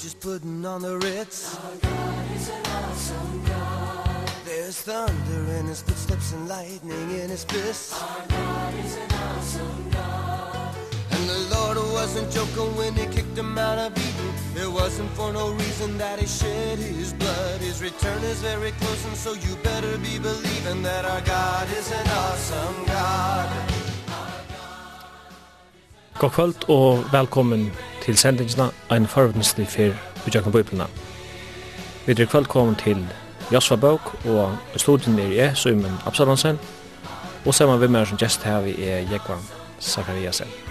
just putting on the ritz. Our God is an awesome God. There's thunder in his footsteps and lightning in his fists. Our God is an awesome God. And the Lord wasn't joking when he kicked him out of Eden It wasn't for no reason that he shed his blood. His return is very close and so you better be believing That our God is an awesome God. God kvöld og velkommen til sendingsna Ein forvudnestli fyr Bidjakan Bøyplina Vi er velkommen til Josva Bøk og studien er jeg, Søymen Absalonsen. Og saman vi med som gjest her vi er Jekvan Zakariasen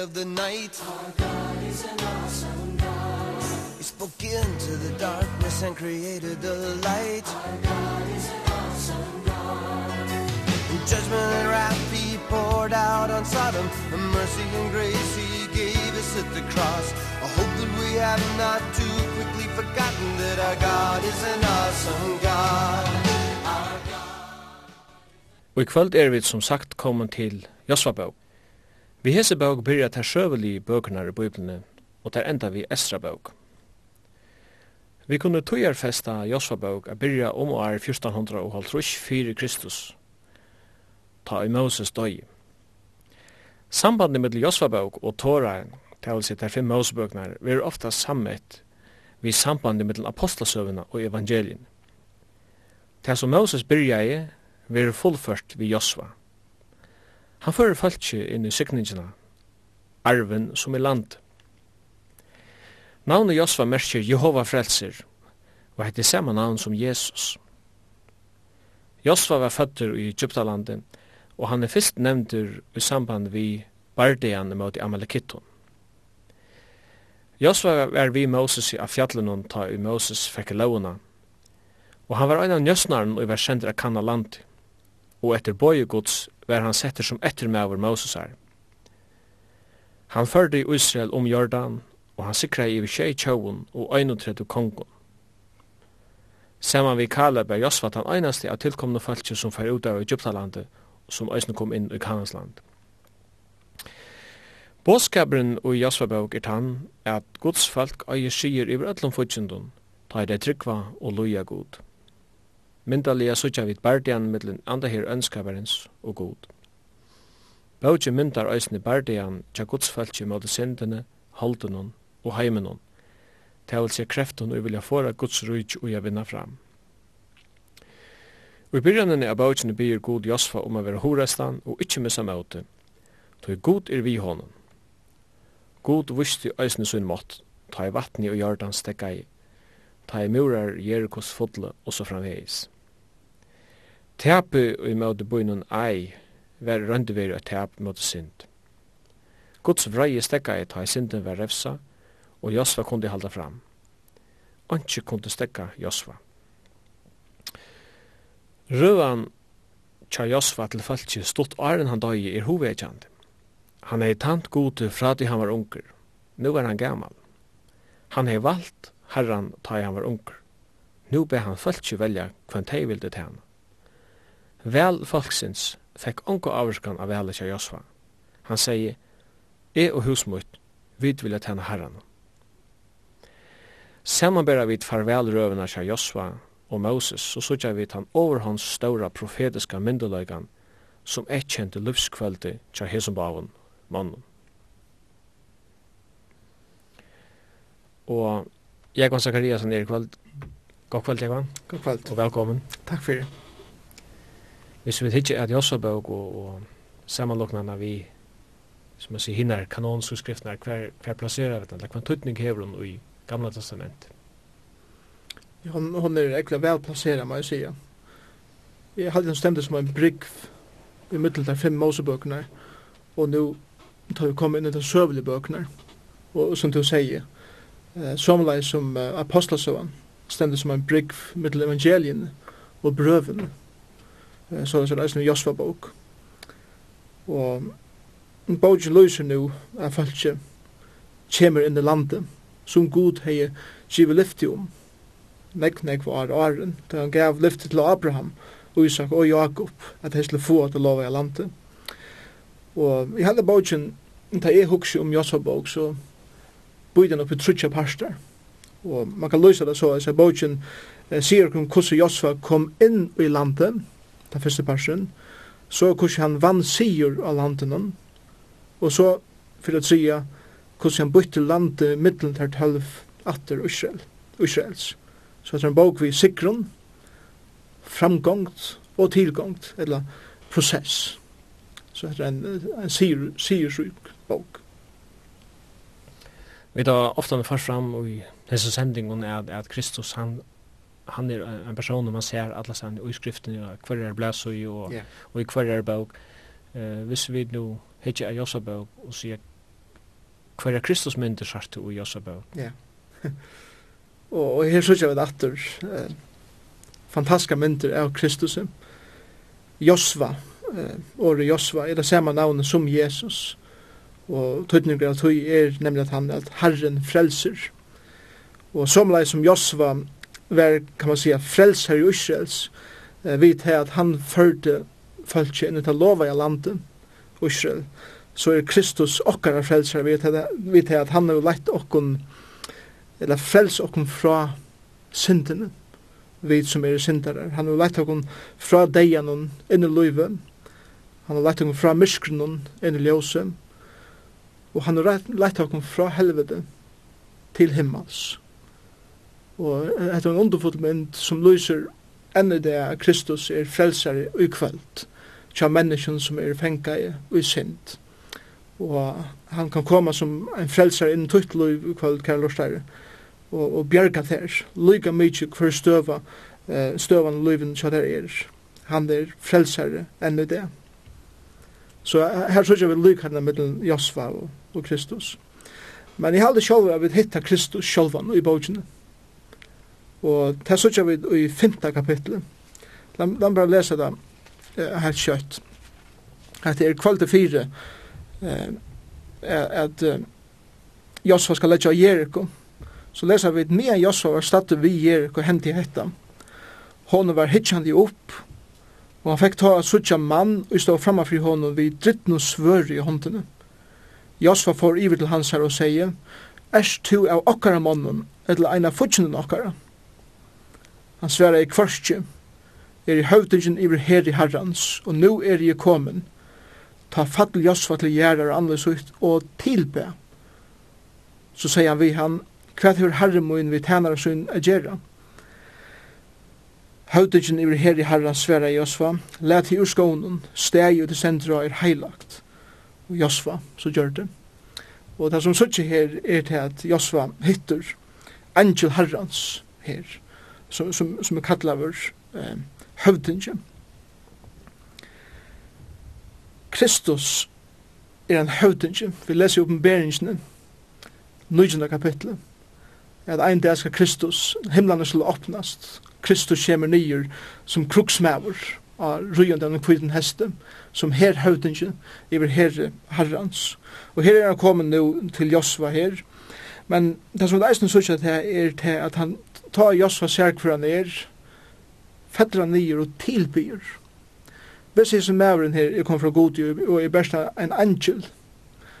of the night. Our God is an awesome God He spoke into the darkness and created the light. Our God is an awesome God In judgment and wrath He poured out on Sodom And mercy and grace He gave us at the cross. I hope that we have not too quickly forgotten That our God is an awesome God. Og i kvöld er vi som sagt kommet til Josvabøk. Vi hese bøk byrja ta sjøveli bøkene i Bibelene, og ter enda vi Esra bøk. Vi kunne tøyarfesta Josva bøk a byrja om år 1400 og halvtrus fyrir Kristus, ta i Moses døy. Sambandet mellom Josva bøk og Tora, tælse ter fem vi er ofta sammet vi sambandet mellom apostelsøvene og evangelien. Til som Moses byrja i, vil fullført vi Josva. Han fører falskje inn i sikningina, arven som er land. Navnet Josva merker Jehova frelser, og heter samme navn som Jesus. Josva var føtter i Egyptalandet, og han er fyrst nevntur i samband vi bardean mot Amalekitton. Josva var vi Moses i afjallenon ta i Moses fekk launa, og han var ein av njøsnaren og var kjendra kanna land, og etter bojegods var han setter som ettermæver Mosesar. Han førde i Israel om Jordan, og han sikra i tjei tjåun og 31 kongon. Saman vi Kaleb er Josfat han einasti av tilkomne falskje som fer ut av Egyptalandet, og som eisne kom inn i Kanansland. Båskabren og Josfabøk er tann at Guds folk eier sier i öllum futsundun, ta i det tryggva og loja god myndalega suttja vid bardian mittlen andahir ønskaverens og god. Bautje myndar æsni bardian tja gudsfaltje måte sindene, holdenon og heimenon. Det vil se krefton og vilja fåra guds rujt og jeg vinna fram. Og i byrjanen av bautjene byr god Josfa om a vera horestan og ikkje missa møte, tog god er vi honom. God vusti æsni sunn mått, ta i vatni og jordan stekka i, ta i murar Jerikos fodle og så framvegis. Tepe i møte bøynun ei, var røndeveri og tepe møte synd. Guds vrei stekka et ta i synden var refsa, og Josva kunde halda fram. Anki kunde stekka Josva. Røvan tja Josva til falski stått åren han døy er hovedkjandi. Han er tant gode fra til han var unger. Nu er han gammal. Han er valgt herran ta han var unger. Nu be han falski velja kvann tei vildi til henne. Vel folksins fekk onko avskan av vel ikkje Josva. Han sier, «E og husmutt, vid vilja tjene herran». Samanbæra vid farvelrøvene kja Josva og Moses, så sutja vid han over hans ståra profetiska myndeløygan, som eit kjente livskveldi kja Hesumbaven, mannen. Og Jekvann Zakariasen er i kvöld. God kvöld, Jekvann. God kvöld. Og velkommen. Takk fyrir hvis vi ikke at Jossabøk og, og sammenloknene vi som man sier hinner kanonskriftene hver, hver plasserer vi den, hver tøytning hever hun i gamla testament. Ja, hon, hon er ekkert vel plasseret, må jeg si. Jeg hadde en stemte som en brygg i middel der fem Mosebøkene, og nå tar vi kommet inn i den søvelige bøkene, og som du sier, eh, somleis som uh, apostelsøvann, stemt som en brygg mittel evangelien og brøven så det er det en Josva-bok. Og bogen løser nu er folk kjemer inn i landet som Gud hei givet lyfti om. Nek, nek var åren, da han gav lyfti til Abraham Isak og Jakob at hei skulle få at det lova i landet. Og i hele bogen, da jeg husker om Josva-bok, så bøyde han opp i trutja parster. Og man kan løse det så, at bogen sier om hvordan Josva kom inn i landet, den første parsen, så hvordan han vann sigur av landene, og så, for å sige, hvordan han bytte landet middelen til tølv atter Israel, Israels. Så det er en bok vi sikron, framgångt og tilgångt, eller prosess. Så det er en, en sigur, sigursjuk bok. Vi tar ofta med først fram i disse sendingen er at, at Kristus han han er en person man ser alla sen i skriften och kvar är bläs och och i kvar är bok eh vis vi nu hitcha a Jossa bok och se kvar är Kristus myndir sagt och Jossa bok ja. Och och här så jag vet åter eh, fantastiska myndir av Kristus. Josva eh och Josva är det samma namn som Jesus. Og tøtningur av tøy er nemlig at han at Herren frelser. Og somleis som Josva var, kan man säga, frälsar i Israels, eh, vid att han förde folk in i det i landet, Israel, så är Kristus okkara frälsar, vid att han har lett okkon, eller fräls okkon fra syndene, vid som er syndare. Han har lett okkon fra deianon inn i løyve, han har lett okkon fra myskrenon inn i ljøse, og han har lett okkon fra helvete til himmels. Og det er en underfull mynd som lyser enn det at Kristus er frelsare i kvöld tja menneskjen som er fengt i synd. Og han kan komme som en frelsare innen tutt liv i kvöld, kære lortare, og, og bjerga þær, lyga mykje hver støva, eh, støvan liven tja der er. Han er frelsare enn det. Så her sørger vi lyga henne mellom Josva og, og Kristus. Men jeg halde sjálf at vi hitta Kristus sjálfan i bókene. Og det er sånn vi i femte kapitlet. La meg bare lese det helt kjøtt. At det er kvalitet fire at Josfa skal letja Jericho. Så leser vi at mea Josfa var stadig vi Jericho hent i hetta. Hon var hitjandi opp og han fikk ta at sutja mann og stå framme fri honom vi dritten og svør i håndene. Josfa får iver til hans her og sier Erst tu av okkara mannen, eller eina futsunnen okkara. Han sverre i kvarskje, er i høvdingen iver her i herrans, og nu er i kommen. Ta fattel Josfa til gjerrar annerledes ut, og tilbe. Så sier han vi han, hva hver herremoen vi tænare sin a gjerra. Høvdingen iver her i herrans sverre i Josfa, let i urskånen, steg ut i sentra er heilagt. Og Josfa, så gjør det. Og det som sier her er til at Josfa hittur, Angel Herrans her som, som, som er kallaver eh, høvdinge. Kristus er en høvdinge. Vi leser i oppenberingene, 9. kapitlet, at ein dag skal Kristus, himlene skal åpnast, Kristus kommer nyer som kruksmæver, av rujande av den kviden heste, som her høvdinge, iver herre herrans. Og her er han kommet nu til Josva her, men det som er eisen sørst at det er til at han ta Josva ser hver han er, fettra nyer og tilbyr. Hvis jeg som maveren her, jeg kom fra Godi og er bæsta en angel,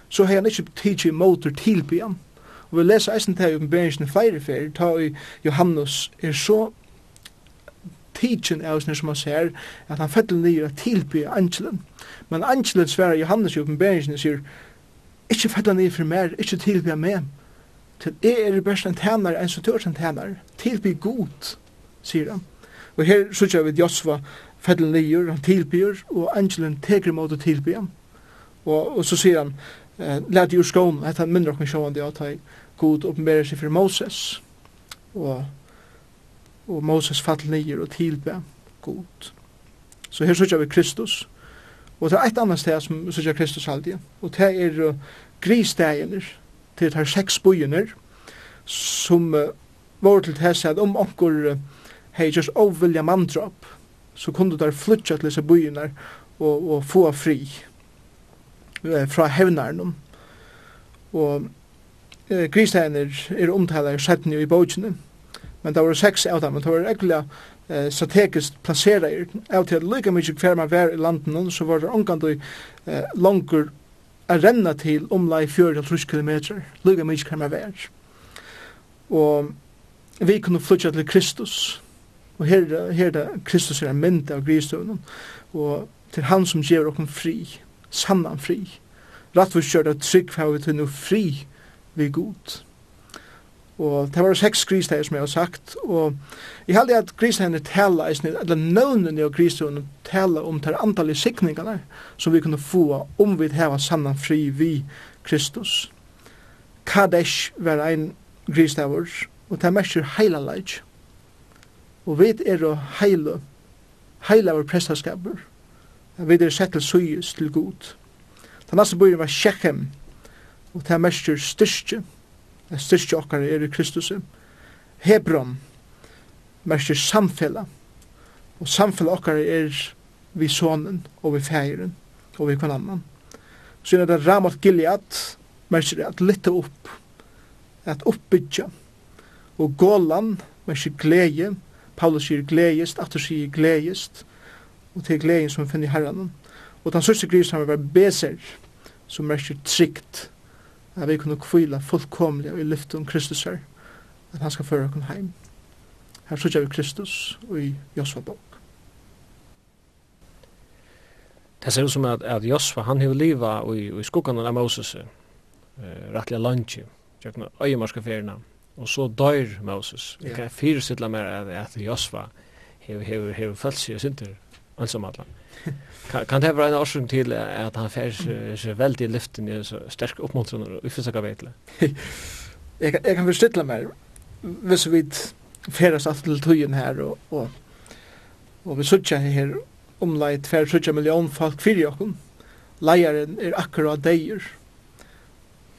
så har han ikke tidsi motor tilbyr han. Og vi leser eisen til om oppenberingen flere fer, ta i Johannes er så tidsin av sin som han ser, at han fettra nyer og tilbyr angelen. Men angelen sverar Johannes i oppenberingen sier, ikke fettra nyer for mer, ikke tilbyr meg, til jeg er best en tænare enn som tørs en tænare. Tilby god, sier han. Og her sørger vi Josva fedlen lier, han tilbyr, og angelen teker mot å tilby han. Og, og så sier han, eh, lad jo skån, at han minner okken det at han god oppenberer seg for Moses. Og, og Moses fadlen lier og tilby god. Så her sørger vi Kristus. Og det er et annet sted som sørger Kristus alltid. Og det er uh, grisdegene, til her seks bøyene som uh, var til tess at om onkur uh, hei just ovilja mandrap så kunde der flytja til disse bøyene og, og få fri uh, fra hevnaren og uh, gristeiner er omtaler setten i bøyene men det var seks av dem, men det var egentlig eh, strategiskt placerat av til at lika mykje hver man var i landen, så var det omgand og eh, langer a renna til omlai 40-30 km, lukka mykje kan man vær. Og vi kunne flytja til Kristus, og her, her da Kristus er en mynd av gristøvnen, og til han som gjev okken fri, sannan fri. Rattvist kjørt av trygg for vi til fri vi god og det var seks kristegjer som jeg har sagt, og jeg heldig at kristegjer tala, eller nøvnen av kristegjer tala om det antallet sikningene som vi kunne få om vi heva sannan fri vi Kristus. Kadesh var ein kristegjer, og det er mestur heila heilaleik, og vi er å heila heile vår prestaskaper, vi er sett til suyes til god. Den neste byen var Shechem, og det er merker styrstje, styrkje okkar er i Kristus. Hebron merker samfella. Og samfella okkar er vi sonen og vi feiren og vi kvann annan. Så er det Ramat Gilead merker at lytte opp, at oppbyggja. Og Golan merker glede. Paulus sier gledest, Atter sier gledest. Og til gleden som finner i herranen. Og den sørste grisen har vært beser, som merker trygt at vi kunne kvila fullkomlig i lyften Kristus her, at han skal føre oss heim. Her sutja vi Kristus og i Josva bok. Det ser ut som at, at Josva, han har livet i, i skuggan av Moses, uh, rettelig landje, tjøkken av øyemarska ferina, og så dør Moses. Vi kan fyrsitla mer at, at Josva hever, hever, hever følt sig og sinter, ansamalla. Mm kan kan det være en orsak til at han fer seg veldig i lyften i så sterk uppmuntran og vi försöker jeg, jeg kan förstilla mig. hvis vi färas att til tøyen her og, og, og vi söker her omleit fer fär million folk fyrir jag. Lejaren er akkurat dejer.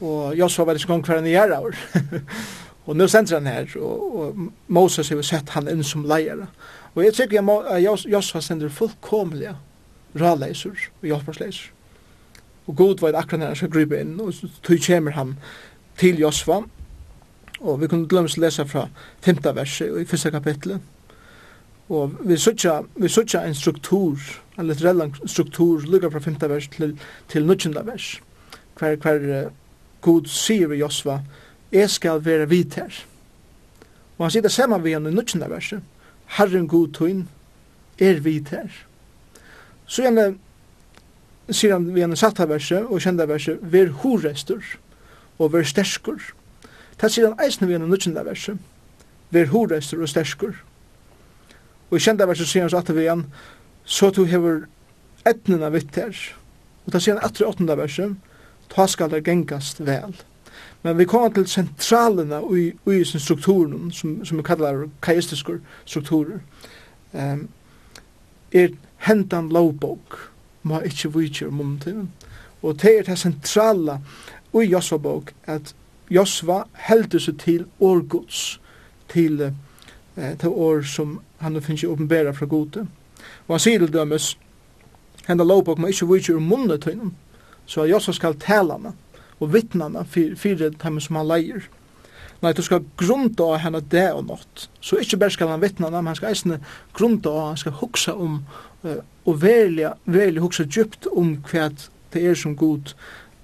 Och jag så väldigt gång kvar i era år. og nu sender han her og, og Moses har sett han inn som lejare. Og jeg tykker at Josva sender fullkomlige råleiser og hjelpersleiser. Og god var det akkurat når han skal gripe inn, og så kommer han til Josva. Og vi kunne glemme å lese fra 5. verset i første kapitlet. Og vi sutja, vi sutja en struktur, en litterell struktur, lukka fra 5. vers til, til 19. vers. Hver, hver uh, god sier vi Josva, jeg skal være vidt her. Og han sitter sammen ved han i 19. verset Herren god tøyn er vit her. Så gjerne sier han vi gjerne satt verset og kjenda verset ver horestur og ver sterskur. Ta sier han eisne vi gjerne nødgjenda verset ver horestur og sterskur. Og i kjenda verset sier han satta vi gjerne så to hever etnina vitt her. Og ta sier han etter åttenda verset ta skal det gengast vel. Men vi kommer til sentralene i, i sin strukturen, som, som vi kallar kaistiske strukturer, um, er hentan lovbok, må ikke vitsjer om omtiden. Og det er det sentrale i Josva bok, at Josva heldur seg til årgods, til, eh, til år som han finnes ikke åpenbæra fra gode. Og han sier til dømes, hentan lovbok må ikke vitsjer om munnen tøynen, så Josva skal tala med og vittnene fyrir for dem som han leier. Nei, du skal grunda av henne det og nått. Så ikke bare skal han vittna, men han skal eisne grunda av, han skal huksa om, uh, og velja, velja huksa djupt om hva det er som god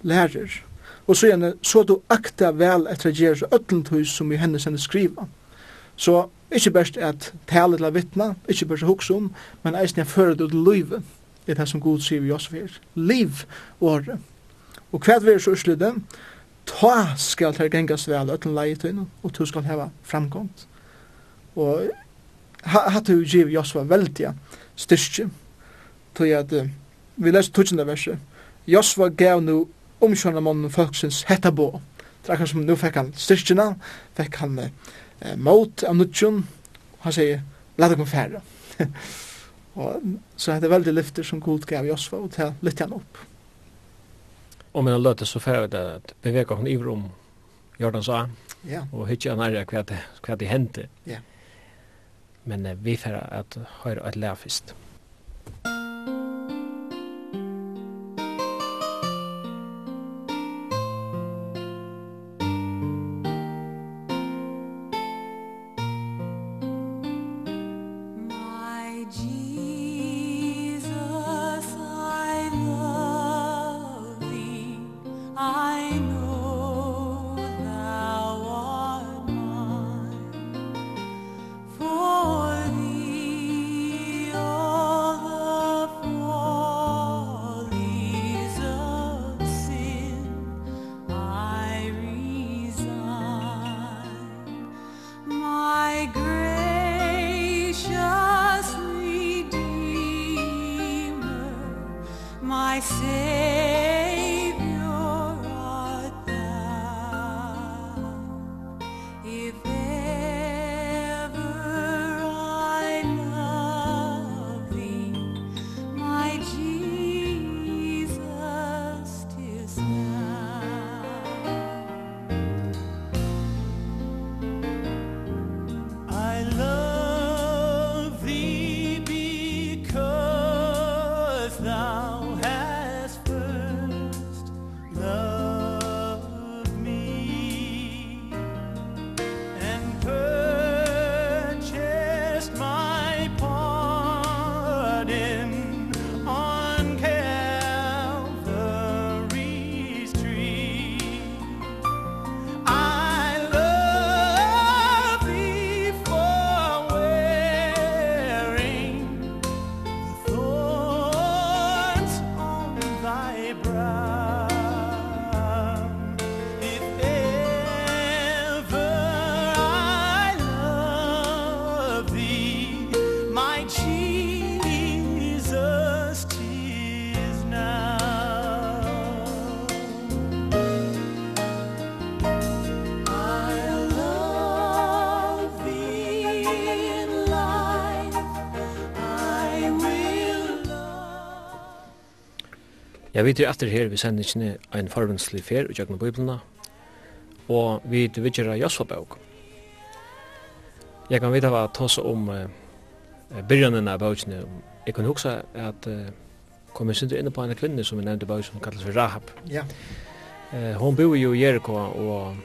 lærer. Og så gjerne, så du akta vel etter å gjøre øtlentøys som i henne sender skriva. Så ikke bare at tale til å vittna, ikke bare å huksa om, men eisne jeg fører det til livet, det er det som god sier vi oss for. Liv året. Og hva er så utslutte? Ta skal til gengas vel uten leietøyne, og du skal heva framgånd. Og hatt du giv Josva veldig styrke, tog at uh, vi leser tutsjende verset, Josva gav nu omkjørende mannen folksins hetta bo. Det er akkurat som nu fikk han styrkjene, fikk han uh, mot av nutsjon, og han sier, la deg kom færre. og så er det veldig lyfter som god gav Josva, og til lytte han opp om en løte så får det at bevega hon iver om Jordan sa, ja. og hytja nærja hva det, hva det hendte. Ja. Men vi får at høyre et lærfist. Musikk Jeg vet jo etter her vi sender ikke en forvenslig fer og kjøkken biblene, og vi vet ikke Josfa bøk. Jeg kan vite hva ta seg om uh, byrjanen av bøkene. Jeg kan huske at uh, kom jeg synes inne på en kvinne som vi nevnte bøk som kalles for Rahab. Ja. Uh, hon bor jo i Jericho, og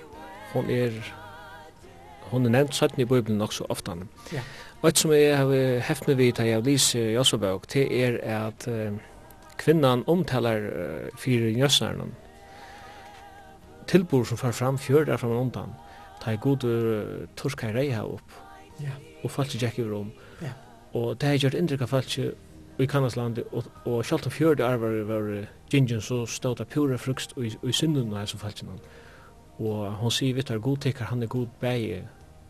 hon er hon er nevnt 17 i Bibelen nok så ofte. Ja. Og et som jeg har heft med vidt, jeg har lyst i Josfa bøk, det er at uh, kvinnan omtalar uh, fyrir njøsnaren tilbor som far fram fjörda fram undan ta i god uh, torska rei her opp ja. og falsk jack i rom ja. og det har gjort inntrykk av falsk i Kanasland og, og sjalt om fjörda arvar var gingen så stod det pura frukst og i synden av som falsk og hon sier vittar god tekkar han er god bæg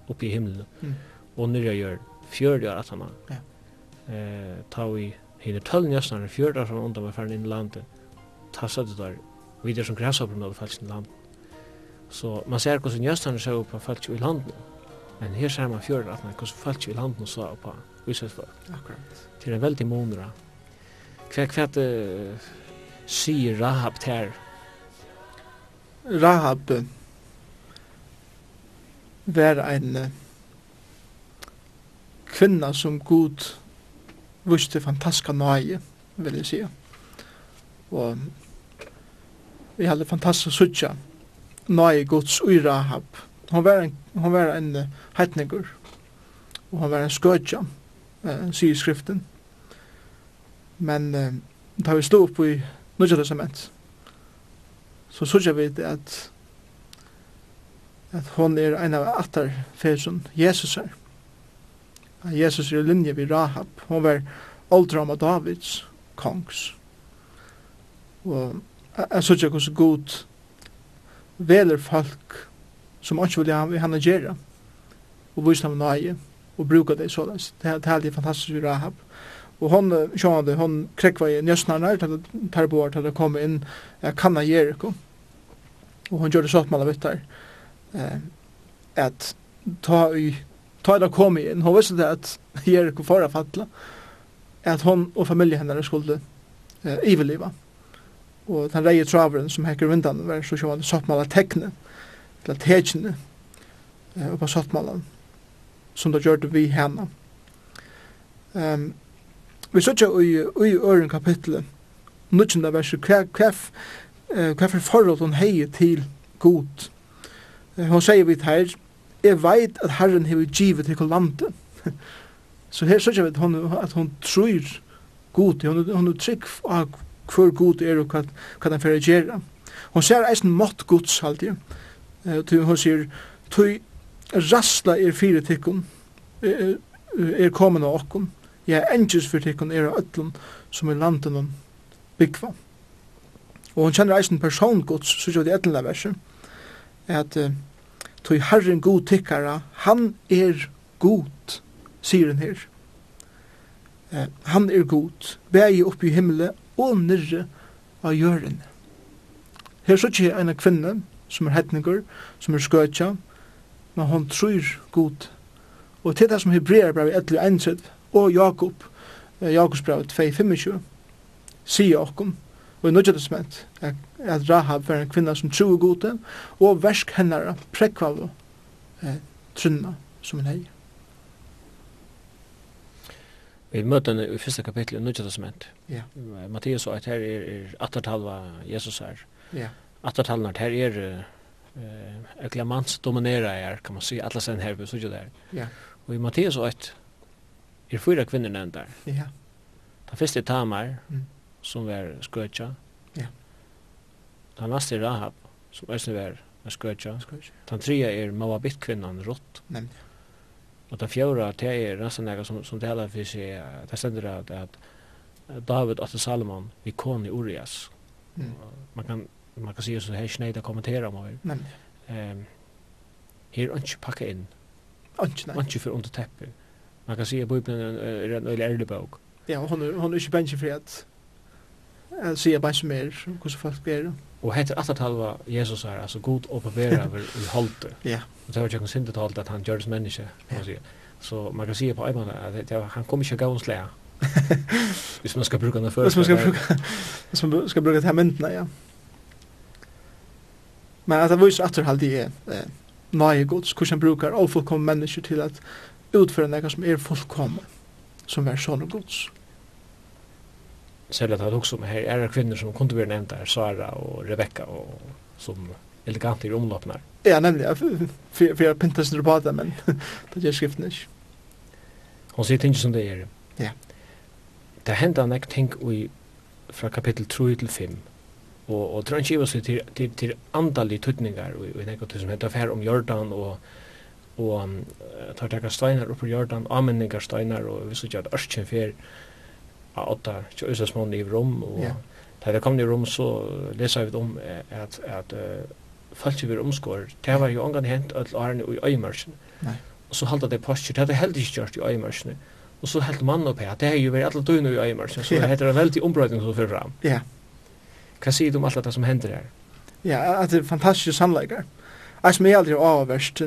oppi himmelen mm. og nyrja gjør fjörda at han ja. eh, ta Hei er tølv njøsnar er fjörda som undan var færen inn i landet. Tassat det der, videre som græshopperne hadde falsk inn i landet. Så man ser hvordan njøsnar ser opp på falsk i landet. Men her ser man fjörda at man hvordan falsk i landet sa opp av utsett folk. Akkurat. Til en veldig monra. Hva hva uh, sier Rahab her? Rahab var en kvinna som god viste fantastiska nøye, vil jeg si. Og vi hadde fantastisk suttja nøye gods ui Rahab. Hon var en, hon var en heitningur, og hon var en skøtja, eh, sier skriften. Men eh, da vi stod opp i Nudja Testament, så suttja vi det at at hon er en av atar Jesus er at Jesus er i linje vid Rahab. Hon var åldram av Davids kongs. Og jeg synes ikke hvordan god veler folk som ikke vil ha henne gjøre og vise dem nøye og bruka det såleis. Det er helt fantastisk vid Rahab. Og hon, sjående, hon krekva i njøsnarna til det tar på til det kom inn kanna Jericho. Og hon gjør det sånn man har vitt der. At ta i ta det kom inn, hon visste det at her fara fatla, at hon og familie henne skulle eh, iveliva. Og den reie traveren som hekker vindan var så sjåan soppmala tekne, eller tekne, eh, oppa soppmalan, som da gjør det vi henne. Um, vi sørger i, i øren kapitlet, nutjenda verset, hva, hva, hva for forhold hon heier til god. Hon sier vi her, jeg veit at Herren hever givet til landet. Så her sier vi at hun, at hun tror god, hun, hun er trygg av hver god er og hva, hva den fyrir gjerra. Hun ser eisen mått gods alltid. Uh, hun sier, tui rastla er fire tikkun, er, er komin av okkun, ja, engis fyrir tikkun er av öllun som er landen hun byggva. Og hun kjenner eisen persongods, så sier vi i etlenlega verset, at uh, tog Herren god tykkara, han er god, sier han her. Eh, han er god, bægi opp i himmelen og nirre av jøren. Her så ikke en kvinne som er hetninger, som er skøtja, men hon tror god. Og til det som hebreer brev 11.1 og Jakob, Jakobs brev 2.25, sier okkom, og i Nødja Testament, at Rahab var en kvinna som tro gode, og versk hennara prekvav eh, trunna som en hei. Vi møter henne i første kapittel i Nødja Testament. Ja. Mattias sa at her er, er attertalva Jesus her. Ja. Attertalva her er eh, eklamans dominera her, kan man si, alla sen her, vi sier der. Ja. Og i Mattias sa at er fyra kvinner nevnt der. Ja. Den første er Tamar, mm. som var skøtja. Den neste er Rahab, som är snöver med skötja. Den tredje er Moabit-kvinnan Rott. Nemlig. Og den fjärde, det er nesten något som, som talar för sig, det stender at, at David og Salomon vi kon i Urias. Mm. Man kan man kan se så här snäda kommentera om her. Nemlig. Um, her er ikke packa inn. Och nei. Ikke for under teppet. Man kan si se Bibeln er en øyelig ærlig bok. Ja, hon hon er ju bänken för att se bara som är hur så fast blir det. Og heter att halva Jesus är altså god uppenbara over i holdet. Ja. Og det var ju en synd att att han menneske, kan man säger. Så man kan si på Ivan at det var han kommer ikke gavns lea. Hvis man skal bruka den för. Hvis man ska bruka. Hvis man skal bruka det her myntna, ja. Men at det var ju att det halde är nøye gods, hvordan han brukar fullkomne mennesker til at utføre noe som er fullkomne, som är sån Guds särskilt att också med här är kvinnor som kunde bli nämnda här, Sara och Rebecca och som elegant i omloppnar. Ja, nämligen. För, för jag pintar sin på det, men det gör skriften inte. Hon sier ting som det er. Ja. Det hender nek ting i, fra kapittel 3 til 5. Og, og det er ikke seg til, til, til andalige tøtninger og, og nek som heter affær om Jordan og og um, tar tekka steinar upp på Jordan, amenningar steinar og vi så at det ørskjen fer åtta tjøysa smån i rom, og ja. da vi kom i rom så lesa vi om at, at uh, folk vi omskår, det var jo omgang hent at årene i øymarsen, og så halda det postur, det hadde heldig ikke gjort i øymarsen, og så helt mann opp her, det er jo vært alle døgnet i øymarsen, så det heter en veldig ombrøyding som fyrir fram. Ja. Hva sier du om alt det som hender her? Ja, at det er fantastiske samleikar. Eit som jeg aldri avverst,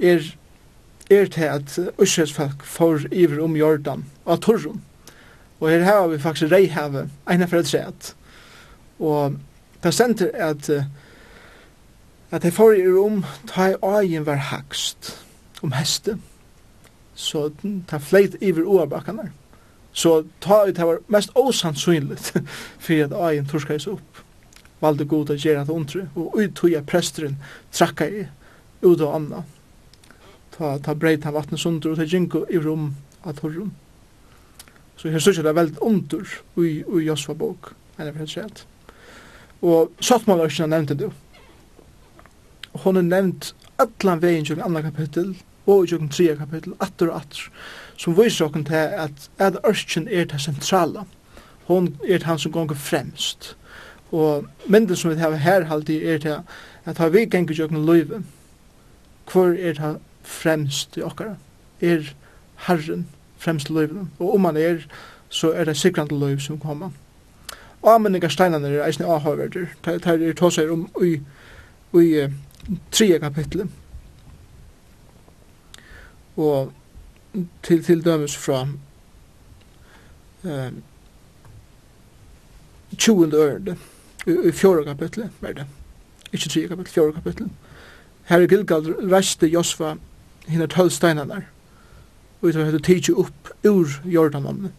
er, er til at Øsres folk får iver om Jordan, og at Torrum, Og her har vi faktisk reihavet, ena for et træt. Og det stender at at det får i rom ta i øyen var hakst om heste. Så ta fleit iver oabakkene. Så ta i det var mest osannsynligt for at øyen torskais opp. Valde god at gjøre det ondre, og uttoja presteren trakka i ut og anna. Ta, ta breit han vattnet sundre og ta gynko i rom av torrum. Så her synes jeg det er veldig under i, i Josva bok, enn jeg vil helt Og Sottmålørsene nevnte du. Hon er nevnt allan vegin til andre kapittel og til tredje kapittel, atter og atter, som viser okken til at at Ørsken er det sentrala. Hon er det han som gonger fremst. Og mynden som vi har her halvtid er det at har vi gengur til løyve, hvor er det fremst i okkara? Er Herren fremst fremste løyven, og om man er, så er det sikrande løyv som kommer. Ameningar steinane er eisne avhøverder, Det er tåser om i, i uh, tredje kapitlet. Og til, til dømes fra eh, 20. ørende, i, i fjore kapitlet, var det, ikke tre kapitlet, fjore kapitlet. Her er Gilgal reiste Josva hinner tølv steinane, og vi hette tidsi upp ur jordanamne.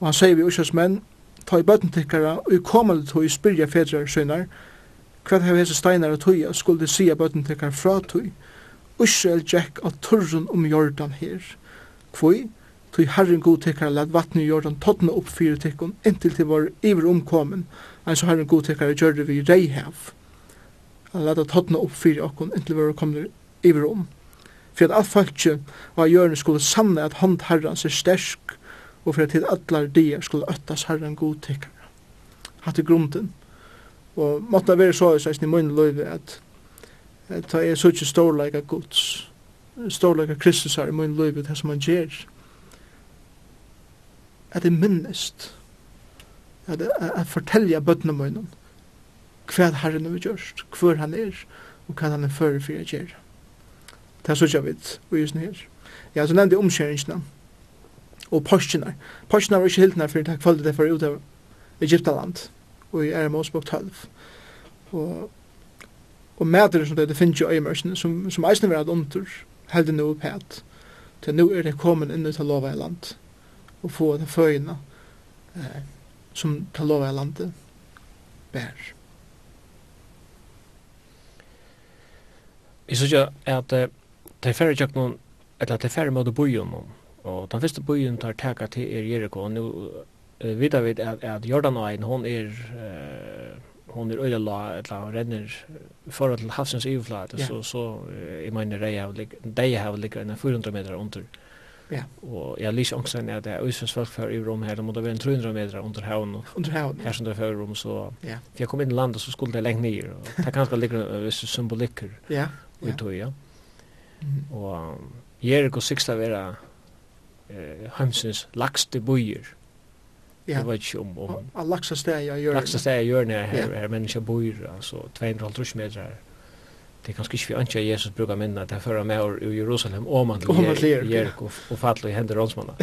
Og han sier vi ursas menn, ta i bøtentikkara og i kommande tog spyrja fedrar søgnar, hva hef hese steinar og tøya skulle sia bøtentikkara fra tøy, Israel tjekk av turrun om jordan her. Kvoi, tøy herren god tekkar lad vattnet i jordan totna upp fyrir tekkon inntil til var iver omkommen, enn så herren god tekkara gjør vi rei hev. Han lad totna upp fyrir okkon inntil var kommet iver om for at alt folket var hjørne skulle sanne at hånd herrens er stersk, og for at til allar dier skulle øttas herren godtekkere. Hatt i grunden. Og måtte det være så, så i min løyve, at ta er så ikke storleika gods, storleika Kristus her i min løyve, det som han gjør, at det minnest, at jeg fortelja bøttene mine, hva herren har gjørst, hva han er, og hva han er fyrir fyrir å. Det er sørger vi og just her. Ja, så nevnte jeg omskjøringene og postjene. Postjene var ikke helt nær for det følte det for ut av Egyptaland og i RMOs bok 12. Og, og medere som det, det finnes jo øyemørsene som, som eisen var hatt omtur, heldig opp pæt. Til nå er det kommet inn ut av lova i land og få det føyene eh, som til lova i landet bærer. Jeg synes jo at de færre tjekk noen, eller de færre måte bojen noen, og den første bojen tar teka til er Jericho, og nå uh, vet vi at, at Jordanøyen, hon er, uh, hon er øyla la, eller hun renner forhold til havsens ivflat, yeah. så, så uh, jeg mener, de har ligget enn 400 meter under. Ja. Og jeg lyser også enn at det er øysens folk for i rom her, det måtte være en 300 meter under havn. Under havn. Her som det er for i rom, så... Ja. For jeg kom inn i landet, så skulle det lengt ned, og det er kanskje ligger visse symbolikker. Ja. Ja. Utøy, ja. ja. Og Jericho sikst av vera eh, heimsins lagste bøyer. Ja. Jeg vet ikke om... om av laksa steg av hjørnet. Lagste steg av hjørnet her, her, her menneska bøyer, altså 250 meter. Det er kanskje ikke vi anker Jesus brukar minna, det er med i Jerusalem, og man til Jericho, og fattelig i hender rånsmanna.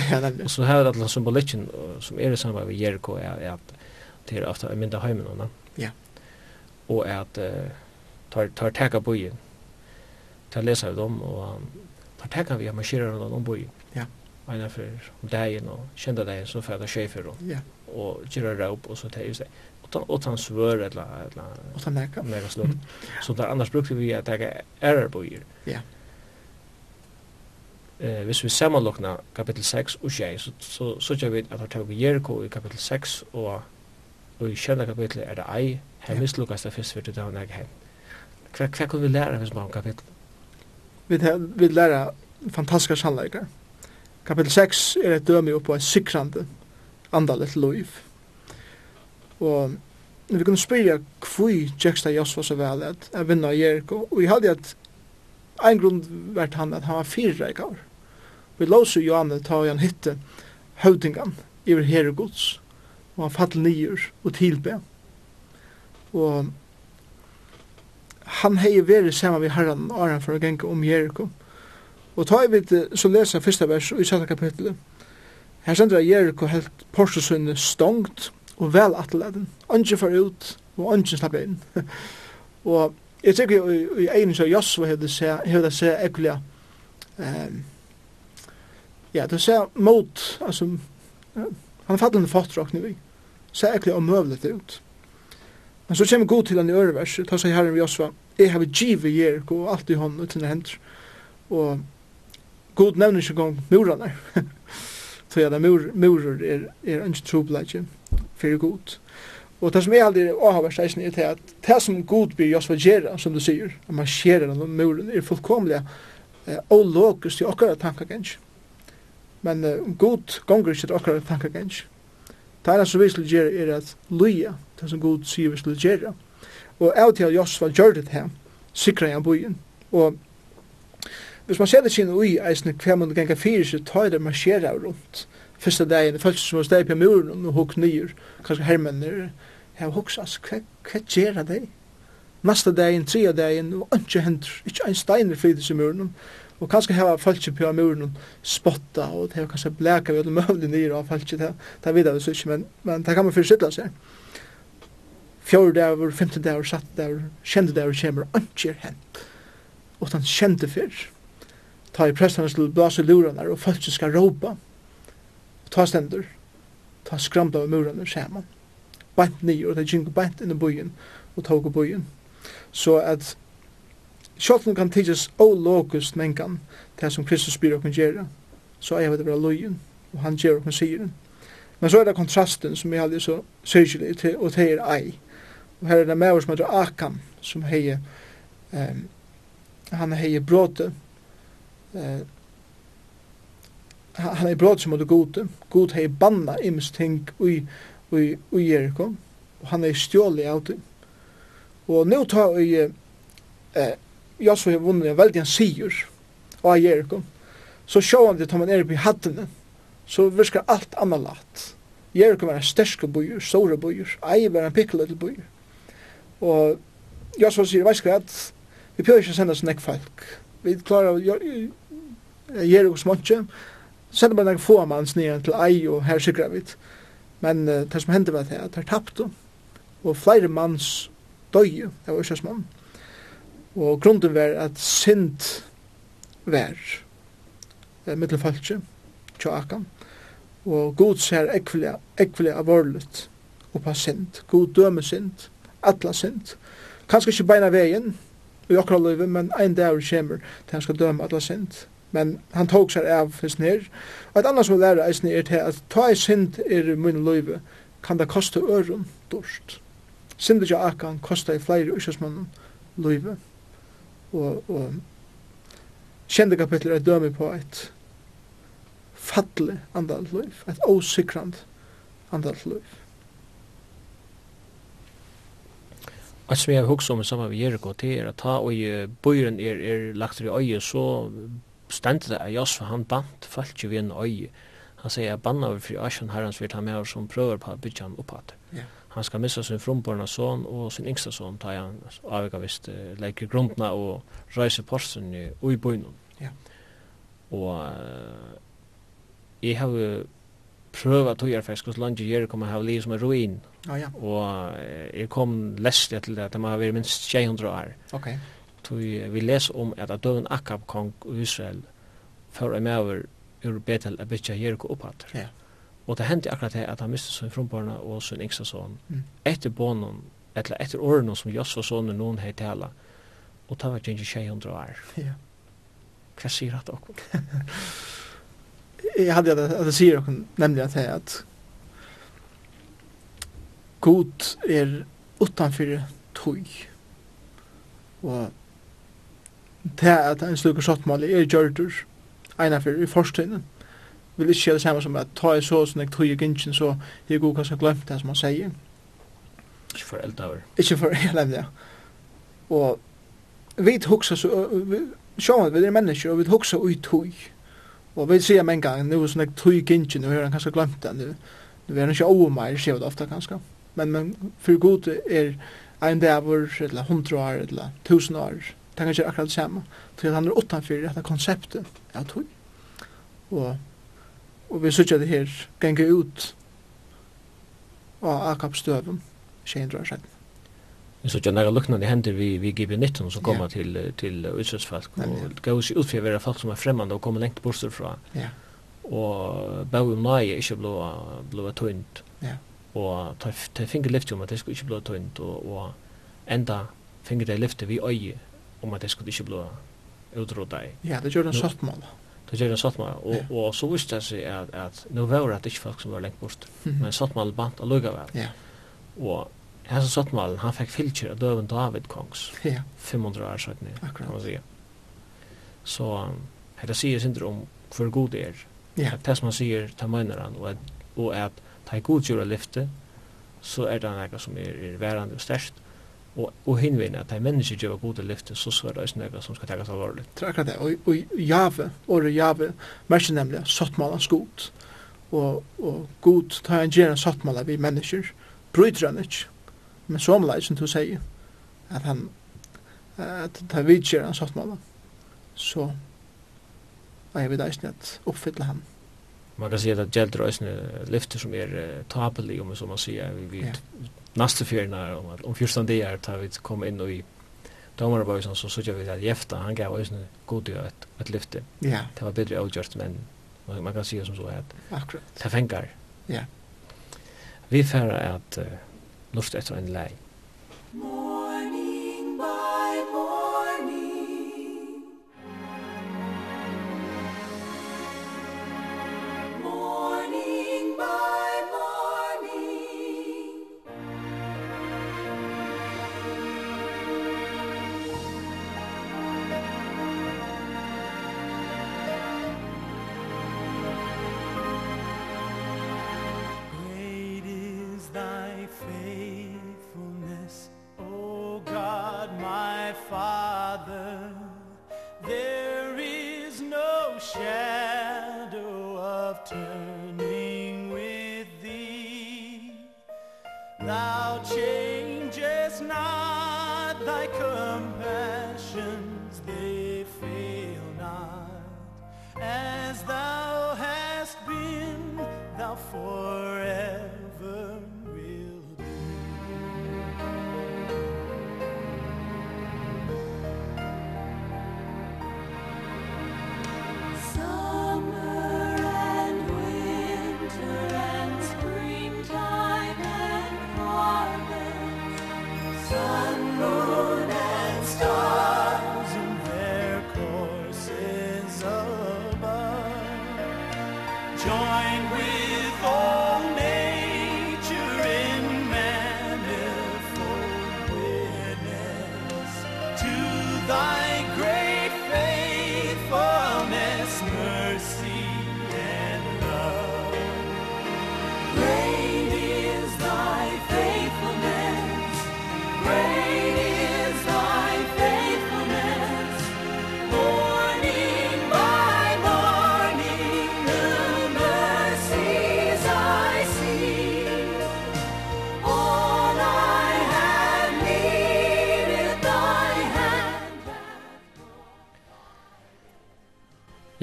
Og så har det alle symbolikken som er i samband med Jericho, er at det er ofta mynda heimen, ja. og at uh, tar, tar teka bøyen, det leser vi dem, og da tenker vi at marsjerer noen omboi. Ja. Eina for om dagen og kjenda dagen, så fer det sjefer og, ja. og gjør raup, og så tar just det. Og ta, og ta svør, eller, eller, og ta nekka. Nekka slum. Mm. Så der, annars brukte vi at det er boier. Ja. Eh, hvis vi samanlokna kapitel 6 og 6, så, så, så gjør vi at det tar Jericho i kapitel 6, og, og i kjenne kapitel er det ei, her mislukkast det fyrst, for det tar nekka hen. Hva, hva kan vi lære hvis man kapitel? vi, vi lærer fantastiska sannleikar. Kapitel 6 er et dømi på en sikrande andalet loiv. Og vi kunne spyrja kvui Jeksta Josfa så vel at jeg vinna Jericho, og jeg hadde at ein grunn vært han at han var fyrre i Vi låser Johanne ta i han hitte høvdingan iver herregods, og han fattel nyer og tilbe. Og han hei veri saman vi herran og aran for å genga om Jericho. Og ta i vid, så lesa fyrsta vers i sjönda kapitlet. Her sender jeg Jericho helt porsusunne stongt og vel atleden. Anki far ut og anki slapp inn. og jeg tykker jo i egin så Josua hevde se, hevde se ekkulia um, ja, det ser mot, altså, han fattar en fattrakning vi, ser ekkulia omøvlet ut. Men så kommer god til han i øre vers, ta seg herren vi også, jeg har givet jer, gå alt i hånden uten hender, og god nevner ikke gong murene. så ja, mur, murer er, er ikke trobladje for god. Og det som er aldri avhavers eisen er til at det som god blir Josva gjerra, som du sier, at man skjerer den muren, er fullkomlig eh, ologisk til okkara tankagensj. Men eh, god gonger ikke til okkara tankagensj. Det ene som vi skal gjøre er at loja det som god sier vi skulle gjøre. Og av til at Josva gjør det her, sikra han bojen. Og hvis man ser det sin ui eisne hver man ganga fyrir, så tar det marsjera rundt. Første dagen, det folk som å steg på muren og hukk nyer, kanskje hermenner, her hukksas, hva, hva gjør det? Nasta dagen, tria dagen, og ikke hendur, ikke ein steiner flyttes i muren, og kanskje hava falskje på muren spotta, og det hava kanskje blæka vi alle møvlig nyr av falskje, det, det vidar vi så ikke, men, men det kan man fyrir seg fjord dagar, femte dagar, satt dagar, kjente dagar kommer anker hent. Og han kjente fyrr. Ta i prestene til blase lurene og folk skal råpa. Ta stendur. Ta skramta av murene sammen. Bant nye, og det gikk bant inn i byen og tog i byen. Så at Sjolten kan tidsas ologust mengan, det som Kristus spyr okkur gjerra, så er det vera lojen, og han gjer okkur siren. Men så er det kontrasten som er aldri så syrkjelig, og det er ei. Og her er det med som heter Akam, som heie, um, han heie bråte, uh, han heie bråte som heter Gode, god heie banna ims ting ui, ui, ui Jericho, og han heie stjåli av det. Og nå tar vi, uh, Josu har vunnet en veldig en sigur av Jericho, så sjåan det tar man er i hattene, så virkar alt annalat. Jericho var en sterske bøyer, store bøyer, ei var en pikkle til bojur. Og jeg så sier, veis hva, vi prøver ikke å sende oss nek folk. Vi klarer å gjøre oss sender bare nek få manns nye til ei og her sikra vi. Men uh, det som hendte var det, at det er tapt og flere manns døye av Ørsas mann. Og grunden var at synd var eh, mittelfalske, tja akan, og god ser ekvile, ekvile av vorlet oppa synd, god døme synd, alla synd. Kanskje ikke beina veien i okra løyve, men ein dag kommer til han skal døme alla synd. Men han tok seg av hans nir. Og et annet som vi lærer eisen er til at ta ei synd er i min løyve, kan det koste øren dorst. Synd ikke akan koste i flere uskjøsmannen løyve. Og, og kjende kapitler er døme på et fattelig andalt liv, et osikrand andalt liv. Och som har också om samma vi Jericho till att ta och bojren är är lagt i öje så ständ det är Josfa för han bant fallt ju vid en öje. Han säger jag banna över för Ashon Herrens vill ha med som prövar på att bygga han att. Ja. Han ska missa sin fromborna son och sin yngsta son tar han avvika visst lägger grundna och rejser porsen i i byn. Ja. Och jag har prövat att göra fisk och landet ger kommer ha liv som en ruin Ja, ja. Og jeg kom lest til det, det må være minst 200 år. Ok. Så vi les om at døven Akab kong i Israel for en over ur Betel a bytja Jericho oppatter. Ja. Og det hendte akkurat det at han mistet sin frumbarna og sin yngsta son. Mm. Etter bonon, eller etter årene som Josfa sonen noen hei tala, og det var ikke 200 år. Ja. Hva sier at okkur? jeg hadde at det sier dere nemlig at det at god er utanfyrir tøy. Og det er at en slukker sottmål er gjørdur eina fyrir i forstøynen, vil ikke det samme som at ta i så sånn jeg tøy i gynsjen, så jeg god kanskje glemt det som han sier. Ikke for eldavur. Ikke for eldavur, ja. Og vi hugsa så, sjåan, vi er mennesker, og vi hugsa ui tøy. Og vi sier menn gang, nu er sånn jeg tøy i gynsjen, nu jeg han kanskje glemt det, nu er han ikke over meg, sier vi det ofte kanskje men, men for god er ein dæver, eller hundra år, eller tusen år, det kan ikke akkurat det samme. Til han er utanfyr dette konseptet av tog. Og, og vi sykja det her ganger ut av Akab støven, 200 år Så Vi sykja nære lukknande hender vi, vi giver 19 som kommer ja. til, til utsøtsfalk, og det gav oss utfyr vera folk som er fremmande og kommer lengt bort fra. Ja. Og bau um nai er ikke blå, blå tøynt. Ja og ta finger lyfte om at det skulle ikke blå tøynt og, og enda finger det lyfte vi øye om at det skulle ikke blå utråd deg. Ja, det gjør en sottmål. Det gjør en sottmål, og, ja. og så visste jeg seg at, at nå var det ikke folk som var lengt bort, mm -hmm. men sottmål bant vel. Ja. Og hans sottmål, han fikk fylkjer av døven David Kongs, ja. 500 år siden, kan man sige. Så dette sier synder om hvor god det er. Ja. At det som han sier, ta mener han, og at og at ta i god gjør lyfte, så er det noe som er, er værende og størst, og, og hinveien at de mennesker gjør gode lyfte, så så er det også noe som skal tekkes alvorlig. Det er akkurat det, og, og jave, året jave, merker nemlig sottmalans god, og, og god ta en gjerne sottmaler vi mennesker, bryter han ikke, men som leis som du sier, at han, at ta vidgjør han sottmaler, så er vi deisne at oppfylle han man kan säga att gäller det lyfter som är uh, tapelig om som man säger vi vid ja. nästa fjärna om att om första det är tar vi komma in och i domarboysen så så gör vi att Jefta han gav oss en god ett ett lyfte. Ja. Det var bättre avgjort men man kan säga som så att akkurat. Det fängar. Ja. Vi färra att uh, luft efter en läge.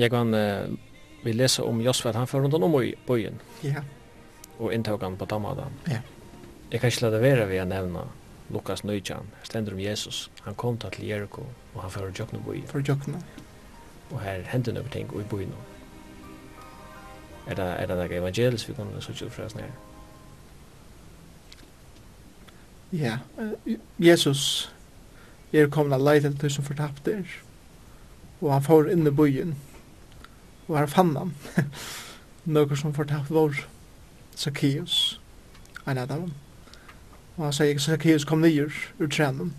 jeg kan uh, vi lese om Josvet, han får rundt om i byen. Ja. Og inntog han på Damada. Ja. Jeg kan ikke la det være ved å nevne Lukas Nøytjan, stender om Jesus. Han kom til Jericho, og han får jøkne byen. For jøkne. Og her hender noen ting i byen. Er det, er det noe evangelis vi kunne sitte fra oss her? Ja, uh, Jesus er kommet av leiden til som fortapte er. Og han får inn i byen var fannan. Några som fortalt vår Zacchaeus, en av dem. Og han sier, Zacchaeus kom nyer ur tränen.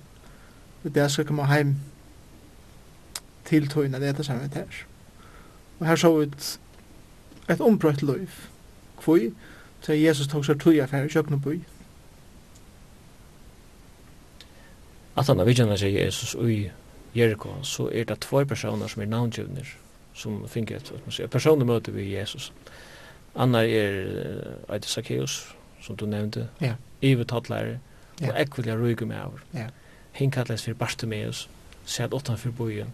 Og det skal komme heim til tøyna det er det samme her. Og her så ut et ombrøtt liv. Kvoi, så Jesus tog seg tog affær i kjøkkenbøy. At han har vidjana sier Jesus i Jericho, så er det två personer som er navngivner som fick ett man säger personligt möte med Jesus. Anna är Eide Zacchaeus som du nämnde. Ja. Eva Tatler och Ekvilia med över. Ja. Hinn kallas för Bartimeus, sett åttan för bojen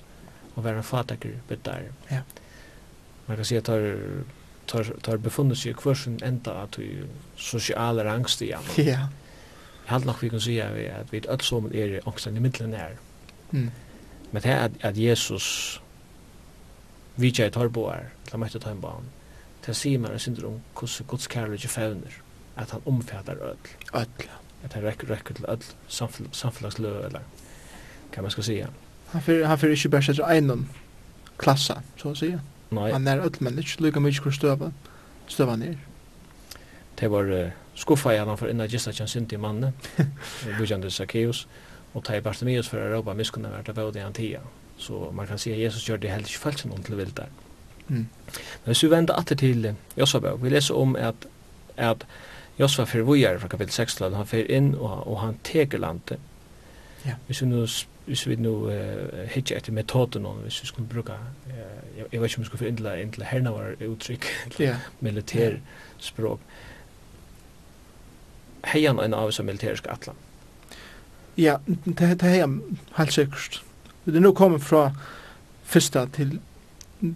och var en fataker bedar. Ja. Man kan se att tar tar tar befunnit sig kvar sin ända att ju sociala jamen. Ja. Jag hade nok vi kan säga att vi att vi är ett som är också i middelen her. Mm. Men det er att, att Jesus vi tjej torboar, la mætta ta en barn. til sier man en synder om hvordan Guds kærlighet fevner, at han omfatter Öll, Ødel, At han rekker, rekker til öll samfell, samfellagslø, eller hva man skal sige. Han fyrir, han fyrir ikke bare sætter egnom klassa, så å sige. Nei. Han er ødel mennesk, lukka mykje hvor støva, støva nir. Det var uh, skuffa i han for innan gista kjan synd manne, bujande Zacchaeus, og ta i Bartimeus for Europa miskunna vært av bøde i han. Så man kan säga Jesus gör det helt falskt någon till vilt där. Mm. Men hvis så vända åter till Josabö. Vi läser om att att Josva för vojar från kapitel 6 till han för in och och han teker landet. Ja. Hvis Vi så nu hvis vi nu uh, hittar etter metoden om, hvis vi skulle bruka, uh, jeg, jeg vet ikke om vi skulle få indla, indla herna var uttrykk, yeah. militær språk. Heian en av seg militærisk atlan? Ja, det det heian helt sikkert. Vi er nå kommet fra første til,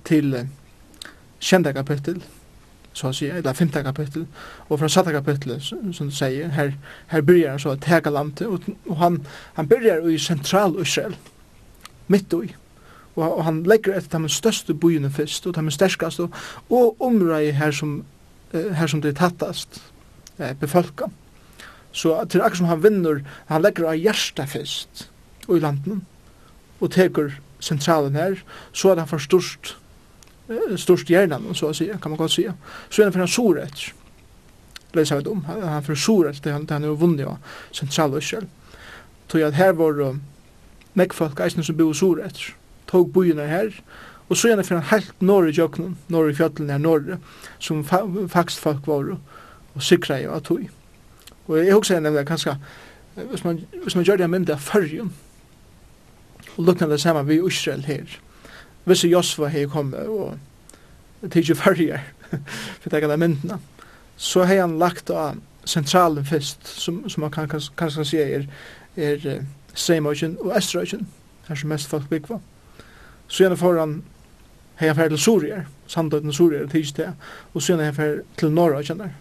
til kjente kapittel, så å si, eller femte kapittel, og fra satte kapittel, som du sier, her, her byrjar han så å tega landet, og, og han, han byrjar i sentral Israel, mitt i, og, og han legger etter de største byene først, og de sterkast, og, og området her som, her som det er tattast, eh, befolka. Så til akkur som han vinner, han legger av hjertet først, og i landen, og teker sentralen her, så er han for størst, størst hjernen, så å si, kan man godt si. Så er han for en sår etter. Det er om, han for sår etter det han, han er vunnet av sentral og Israel. Så at her var uh, nekkfolk eisne som bor sår etter, tog byene her, og så er han for han helt norr i jøkkenen, norr i fjallene her norr, som fa faktisk folk var og sikra jo av tog. Og jeg husker jeg nevnte kanskje, hvis man, hvis man gjør det en mynd av fyrrjum, og lukna det saman vi i Israel her. Hvis Josva hei kom og tidsi fyrir for det gala myndina, så hei han lagt av sentralen fyrst, som, som man kan kanskje kan si er, er Seimøyken og Estrøyken, her som mest folk byggva. Så gjerne får han hei fer til Surier, Sandøyden Surier og tids til, og så hei fer til Norra kjenner,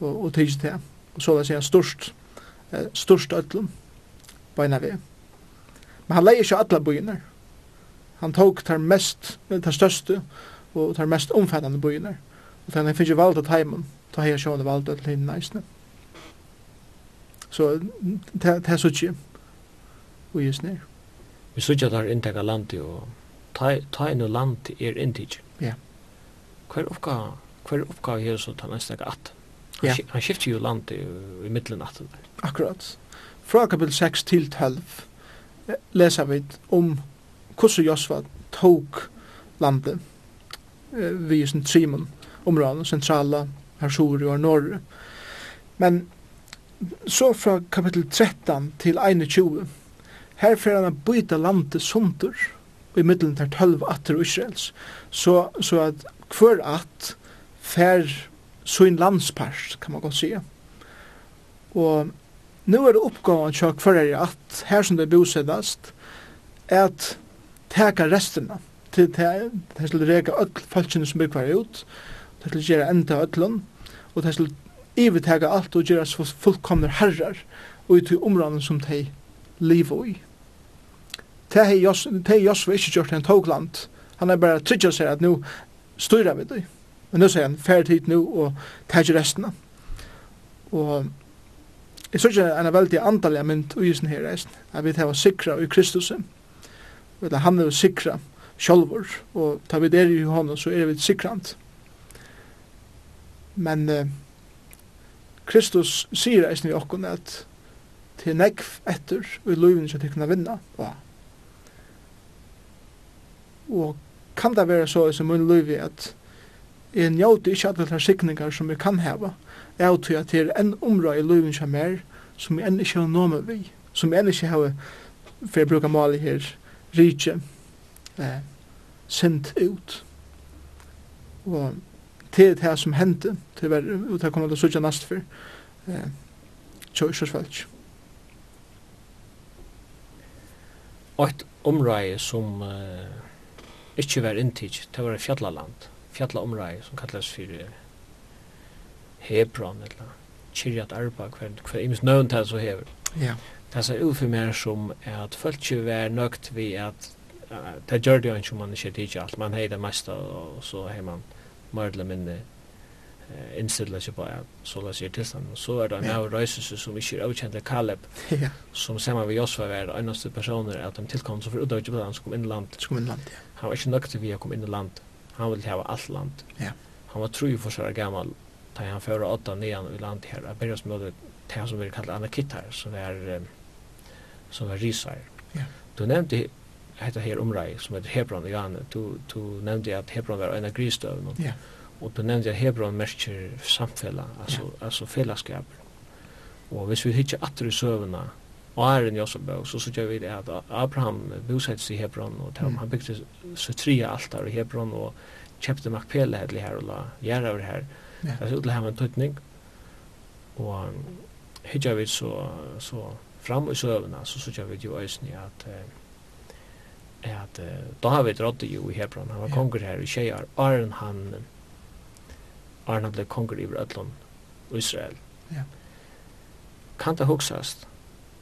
og, og tids til, og så det sier størst, eh, størst ødlum, beina vi. Men han leier ikke alle bøyene. Han tok tar mest, tar største, og tar mest omfattande bøyene. Og den han finner valgt av teimen, ta hei sjående valgt av teimen næsne. Så det er så ikke, og just ned. Vi sørger at inntekka er landet, og ta inn og land er inntekk. Ja. Hver oppgave, hver oppgave her så tar næsne ikke at. Ja. Han skifter jo landet i middelen at. Akkurat. Fra kapitel 6 til 12 lesa vi om hvordan Josva tok landet eh, vi i sin trimon områden, sentrala, Hersuri og Norge. Men så fra kapitel 13 til 21, her fer han å byta landet sundur i middelen til 12 atter Israels, så, så at hver at fer sin landspart, kan man godt sige. Og Nu er det oppgåvan til hver er at her som det bosedast, at teka resterna til det skulle reka öll falskene som bygger ut, til skulle gjøre enda öllun, og til skulle ivetega alt og gjøre så fullkomner herrar og ut i områden som de lever i. Det er Josva ikke gjort en togland, han er bare tryggja seg at nu styrer vi det. Men nu sier han, ferdig hit nu og teg resterna. Og Jeg synes ikke en veldig andalig mynd og isen her reisen, at vi tar sikra i Kristus, eller han er sikra sjolvor, og tar vi der i hånden, så er vi sikrant. Men eh, Kristus sier reisen i okken at til nekv etter, og i loven ikke til kunne vinna, Ja. Og kan det være så i min løyvi at jeg njóti ikke alle de sikningar som jeg kan heva, av til at det er en område i løyven som er, som jeg enn ikke har noe med vi, som jeg enn ikke har, for jeg bruker maler her, rikje, eh, sendt ut. Og til det her som hendte, til å være ute av kommet og sørge nast for, eh, kjørsfalsk. Og et område som uh, ikke var inntidig, det var fjallaland, fjallaområde som kalles for uh, Hebron eller Kiryat Arba, hver, hver imens nøvn til så hever. Ja. Det ser ut for meg som at folk ikke var nøgt ved at uh, det gjør det jo ikke om man ikke tidlig alt, man heier det meste og så har man mer eller mindre uh, innstiller seg på at så la seg og Så er det en av røyselse som ikke er avkjent Kaleb, ja. som sammen med Josva var det eneste personer at de tilkom så for utdøyde på han som kom inn i land. Som inn i land, ja. Han var ikke nøgt ved å komme inn i land. Han ville ha alt land. Ja. Han var tru for seg gammal tar han för åtta nian i land här att börja med det som vi kallar anakittar som är som är risar. Ja. Du nämnde hetta her omræði som heter Hebron igen. Du du nevnte at Hebron var en grístøv. Ja. Og du nevnte at Hebron merkir samfella, altså altså fellesskap. Og hvis vi hittar atter i søvna, og er en Josebø, så sykja vi at Abraham bosett i Hebron, og mm. han bygde så tria altar i Hebron, og kjøpte Makpele her, og la gjerra over her, Det ser ut til å ha en tøytning. Og hittar vi så, så fram i søvna, så sykja vi jo eisen i at at da har vi rådde jo i Hebron, han var konger her i tjejar, Arn han Arn han ble konger i Rødlund og Israel. Ja. Kan det huksast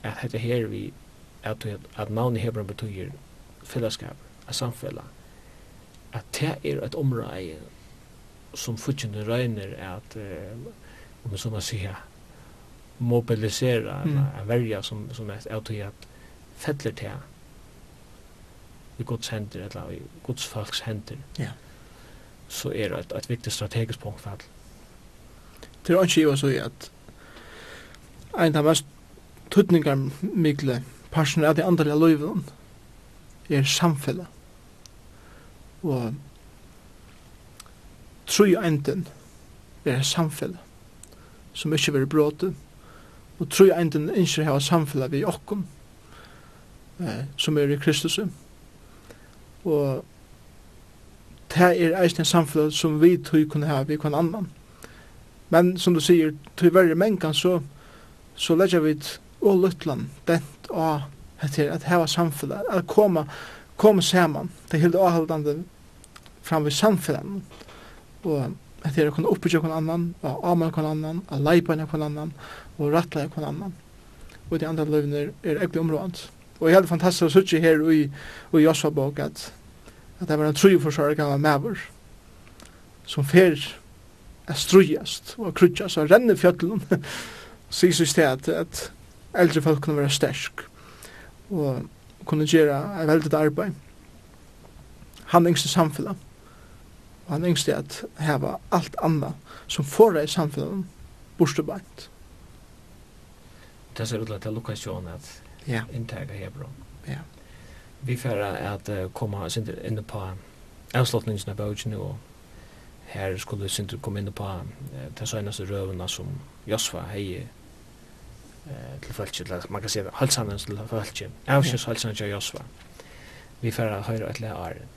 at dette her vi at, at navn i Hebron betyr fellesskap, et samfella, at det er et område som fortjene røyner at att om man som man sier mobilisera mm. eller verja som som är att at fettler til i Guds hender eller i Guds folks hender Ja. Så er det et, et viktig strategisk punkt for alt Det er ikke jo så at en av mest tutningar mikle personer av de andre löven er samfellet. Og tru enden er et samfell som ikke vil bråte, og tru enden ikke har samfell vi okkom eh, som er i Kristus. Og det er eisen samfell som vi tøy kunne ha vi kan annan. Men som du sier, tøy verre mengan så, så legger vi et og luttland dent av etter at heva samfunnet, at koma, koma saman, det er helt avholdande fram ved samfunnet og at det er å kunne oppbygge hver annan, og amal hver annan, og leipa hver annan, og rattla hver annan. Og de andre løvene er egentlig området. Og jeg hadde fantastisk å sitte her i, i Josva-bok at, at det var en tru forsvarer gammal maver som fer er strujast og krutjast og renner fjöllun sies i sted at at eldre folk kunne være stersk og kunne gjøre et veldig arbeid handlings i samfunnet Og han yngste at heva alt anna som får i samfunnet borstubant. Det ser ut til at Lukas John at ja. inntega Hebron. Ja. Vi færre at uh, koma inn på avslutningen av bøtjen og her skulle Sintur komme inn på uh, de søgnaste røvene som Josfa hei uh, til fölkje, man kan si halsanens til fölkje, avsjøs halsanens til Josfa. Vi færre høyre etter æren.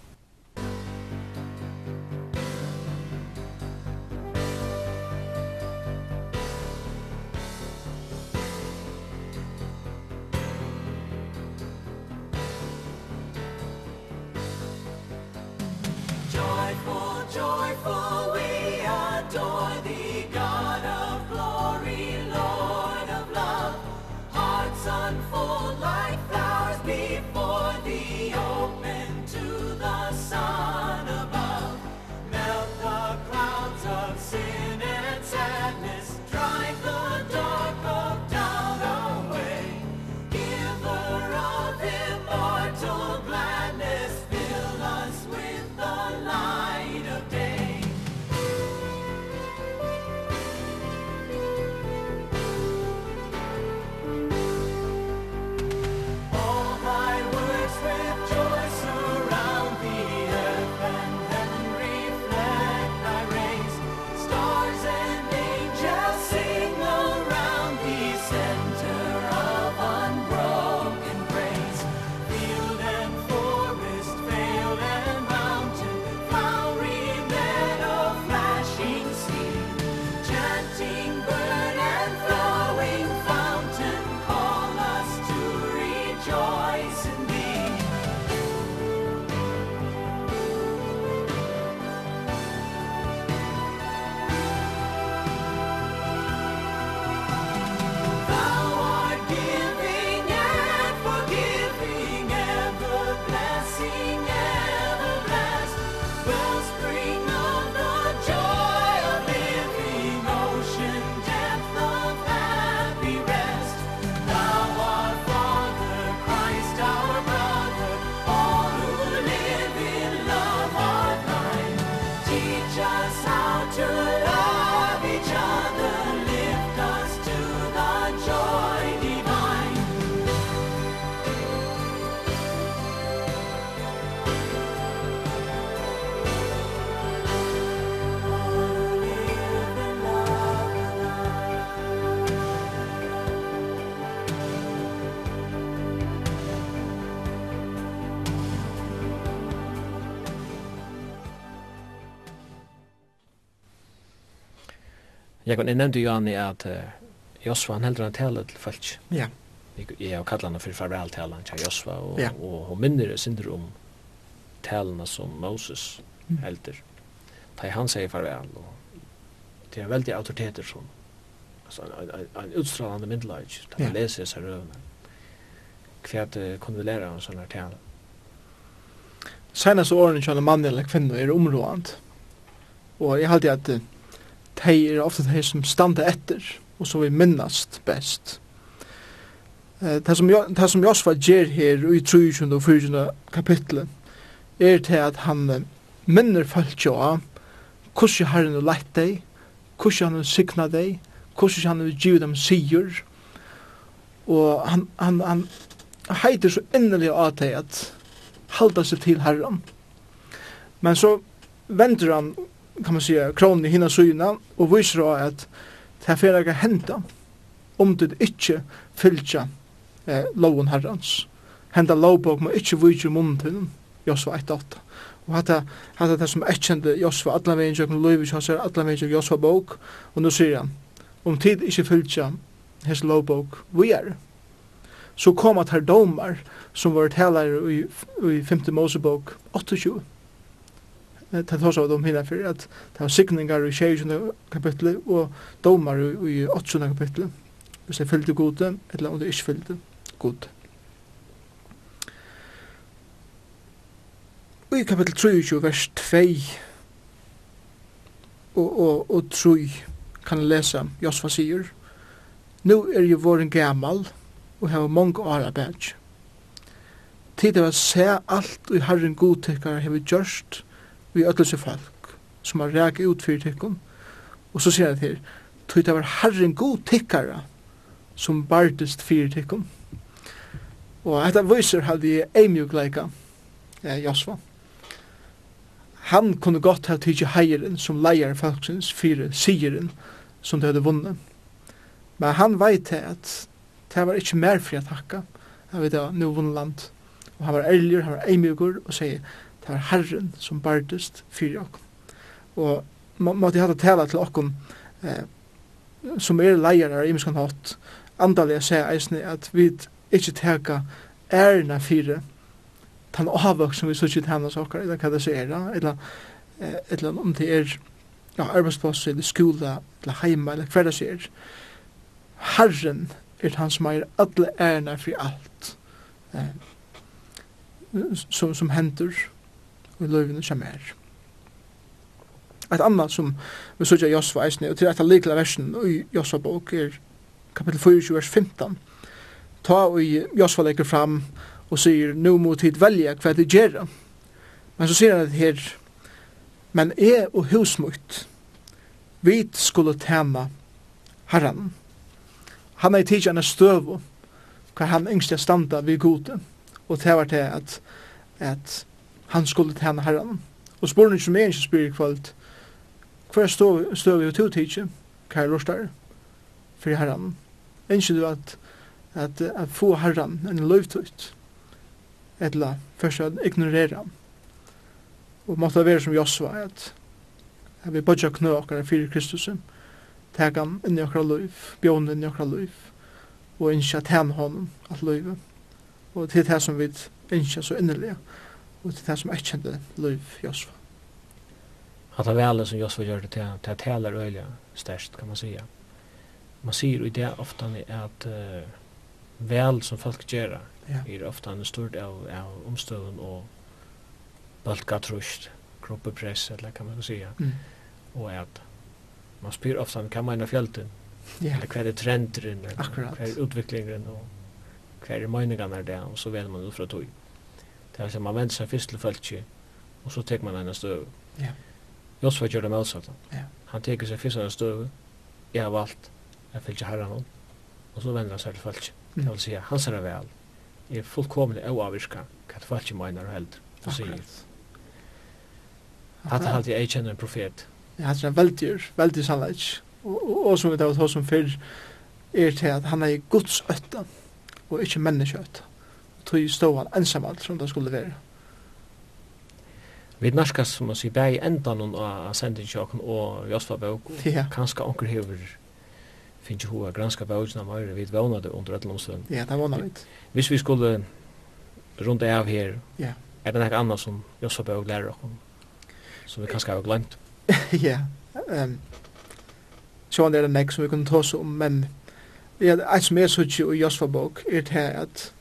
Jeg kan nevnte jo Jani at Josva han heldur han tale til folk. Ja. Jeg har kallat han for farvel-talen til Josva, og, ja. og hun minner det synder om talene som Moses mm. heldur. Da han sier farvel, og det er veldig autoriteter som alltså en en, en utstrålande middelage där man ja. läser sig rövna kvärt kunde lära om sådana här tal senaste åren känner mann eller kvinner er områdant Og jeg halte at att de er ofte de som standa etter, og som vi minnast best. Det som, det som Josva gjør her i 23. og 24. kapitlet, er til at han minner folk jo av hvordan Herren har lett deg, hvordan han har signet deg, hvordan han har givet dem sier, og han, han, han heiter så endelig av deg at halda seg til Herren. Men så vender han kan man säga kronen i hina syna och visar då att det här får hända om det inte fylja eh, loven herrans. Hända lovbok må inte vise munnen Josva 1.8 Og hatta hatta det som ekkjende Josva allan vegin jøgnum Louis hans er allan vegin Josva bók og nú sier han om tid ikkje fylgja hans lovbók vi er så kom at her domar som var talar i, i 5. Mosebok 28 det tar seg om henne for at det var signingar i 20 kapitlet og domar i 8 kapitlet hvis det fyllde gode eller om det ikke fyllde gode. Og i kapittel 23 vers 2 og, og, og 3 kan jeg lese Josfa sier Nå er jo våren gammal og hava mange år arbeid. Tid av å se alt og herren godtekkar hever gjørst vi ötlöse folk som har ræk ut fyrir tikkum og så sier han til tog det var herren god tikkara som bardist fyrir tikkum og dette viser hadde jeg eimjugleika eh, Josva han kunne godt ha tidsi heieren som leier folksins fyrir sigeren som det hadde vunnet men han veit at det var ikke mer fri at hakka han vet at nu vunnet land. Og han var ærlig, han var eimjugur og sier det er Herren som bærtist fyrir okkom. Og må, måtte jeg hatt tala til okkom eh, som er leier av imenskan hatt, andalega jeg sier eisne at vi ikke teka ærna fyrir tan avvok som vi suttit henne hos okkar, eller hva det sier, eller, eller om det er ja, arbeidsplass, eller skola, eller heima, eller hva det sier. Herren er han som er alle ærna fyrir alt eh, som, som hender, i løyvene som er. Et annet som vi sørger Josva eisne, og til et av likla versen i Josva bok er kapittel 24, vers 15. Ta og Josva legger fram og sier, nu må tid velja hva det gjerra. Men så sier han det her, men jeg og husmutt, vi skulle tjene herren. Han er i tidsjene støv, hva han yngste standa vi gode, og det var det at, at han skulle tjene herren. Og spør ikke mer, ikke spyr i kveld, hva er støv vi til tidsi, hva er rostar, for herren. Ikke du at, at, at få herren en løyvtøyt, eller først at ignorera. Og måtte være som Josva, at, at vi bodja knø okkar fyrir Kristus, teg han inn i okkar løyv, bjån inn i okkar løyv, og innskja tjene honom at løyve. Og til det som vi innskja så innerlige og til det som ikke kjente liv Josva. At det vel som Josva gjør det til, til at hele øyelig størst, kan man sige. Man sier i det ofte at uh, vel som folk gjør ja. er ofte en stor av, av omstøven og bølga trusht, kroppepress, eller kan man sige. Mm. Og at man spyr ofte kan man ha fjölten, yeah. eller hva er trenderen, eller hva er utviklingen, og hva er meningene der, og så vel man ut fra tog. Mm Det er man vender seg først til følge, og så tek man en støv. Ja. Josfa gjør det med oss. Ja. Han teker seg først en støv, jeg har valgt, jeg fylgjer herran hon, og så vender han seg til følge. Mm. Det vil si, han ser det vel, er fullkomlig oavvirka, hva det følge mener og helder, og sier. Hatta halte jeg kjenner en profet. Ja, hatta er en veldig, veldig sannleik. Og, og, og som vi tar hos som fyrr, er til at han er i Guds øtta, og ikke menneskeøtta tog stå han ensamalt som det skulle være. Vi norskast, som man sier, bæg i endan av sendingjøkken og Josfa Bøk, ja. kanskje anker hever finnes jo hva granska bøkene av Møyre, vi vana det under et omstønd. Ja, det vana vi. Hvis vi skulle runde av her, ja. er det noe annet som Josfa Bøk lærer okken, som vi kanskje har glemt? ja, um, så er det nek som vi kunne ta oss om, men ja, et som er suttje i Josfa Bøk er det at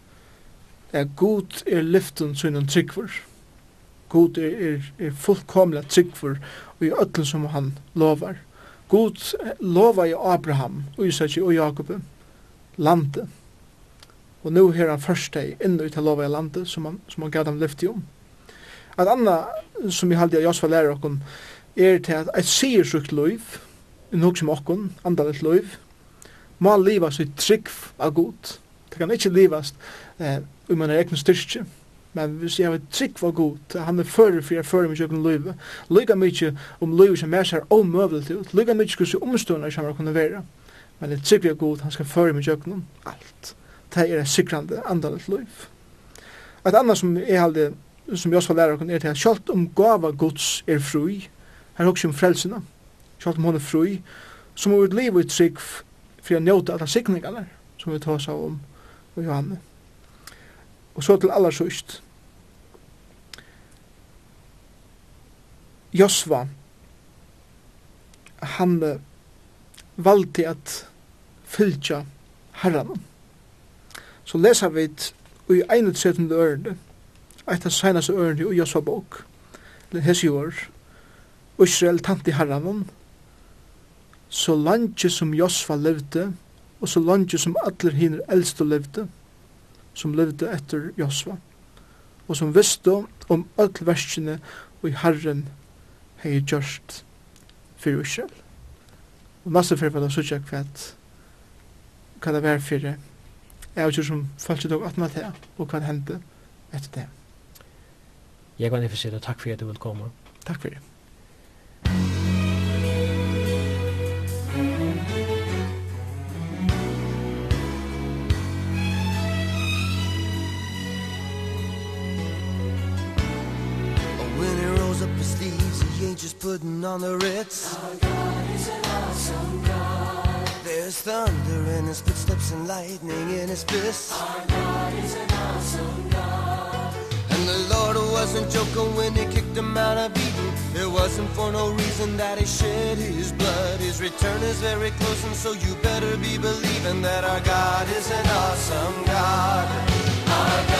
at god er lyften sunnen tryggvur. God er, er, er fullkomla tryggvur og i ötlen som han lovar. God lovar i Abraham og Isaki og Jakob landet. Og nu her han først deg inn ut til lovar i landet som han, som han gav dem lyfti om. Et anna som vi halde av Josfa lærer okkon er til at et sier sjukt loiv, nok som okkon, andalet loiv, må liva sitt trygg av god. Det kan ikkje livast eh, og man er egen styrke. Men hvis jeg vil trygg var god, han er fører for jeg fører meg kjøkken løyve. Lyga mykje om løyve som er sær omøvelig til, lyga mykje skulle se omstående som han kunne være. Men jeg trygg var god, han skal føre meg kjøkken om alt. Det er en sikrande andalet løyve. Et annet som jeg halde, som jeg også lærer er til at selv om gava gods er fri, her er også om frelsina, selv om hon er fri, så må vi leve i trygg for å njóta alle sikningarna som vi tar seg om og Johanne. Og så til aller sørst. Josva, han uh, valgte at fylgja herran. Så lesa vi i 31. ørende, eit av senast ørende i Josva bok, Hesior, Israel tante herran, så langt som Josva levde, og så langt som allir hinner eldste levde, som levde etter Josva, og som visste om öll verskene og i Herren hei gjørst fyrir Israel. Og nasta fyrir var det fyrir fyrir hva det var fyrir jeg vet som følte dog atna til og hva det hendte etter det. Jeg kan ikke si det. takk for at du vil komme. Takk fyrir. det. just putting on the Ritz. Our God is an awesome God. There's thunder in his footsteps and lightning in his fists Our God is an awesome God. And the Lord wasn't joking when he kicked him out of Eden It wasn't for no reason that he shed his blood. His return is very close and so you better be believing That our God is an awesome God. Our God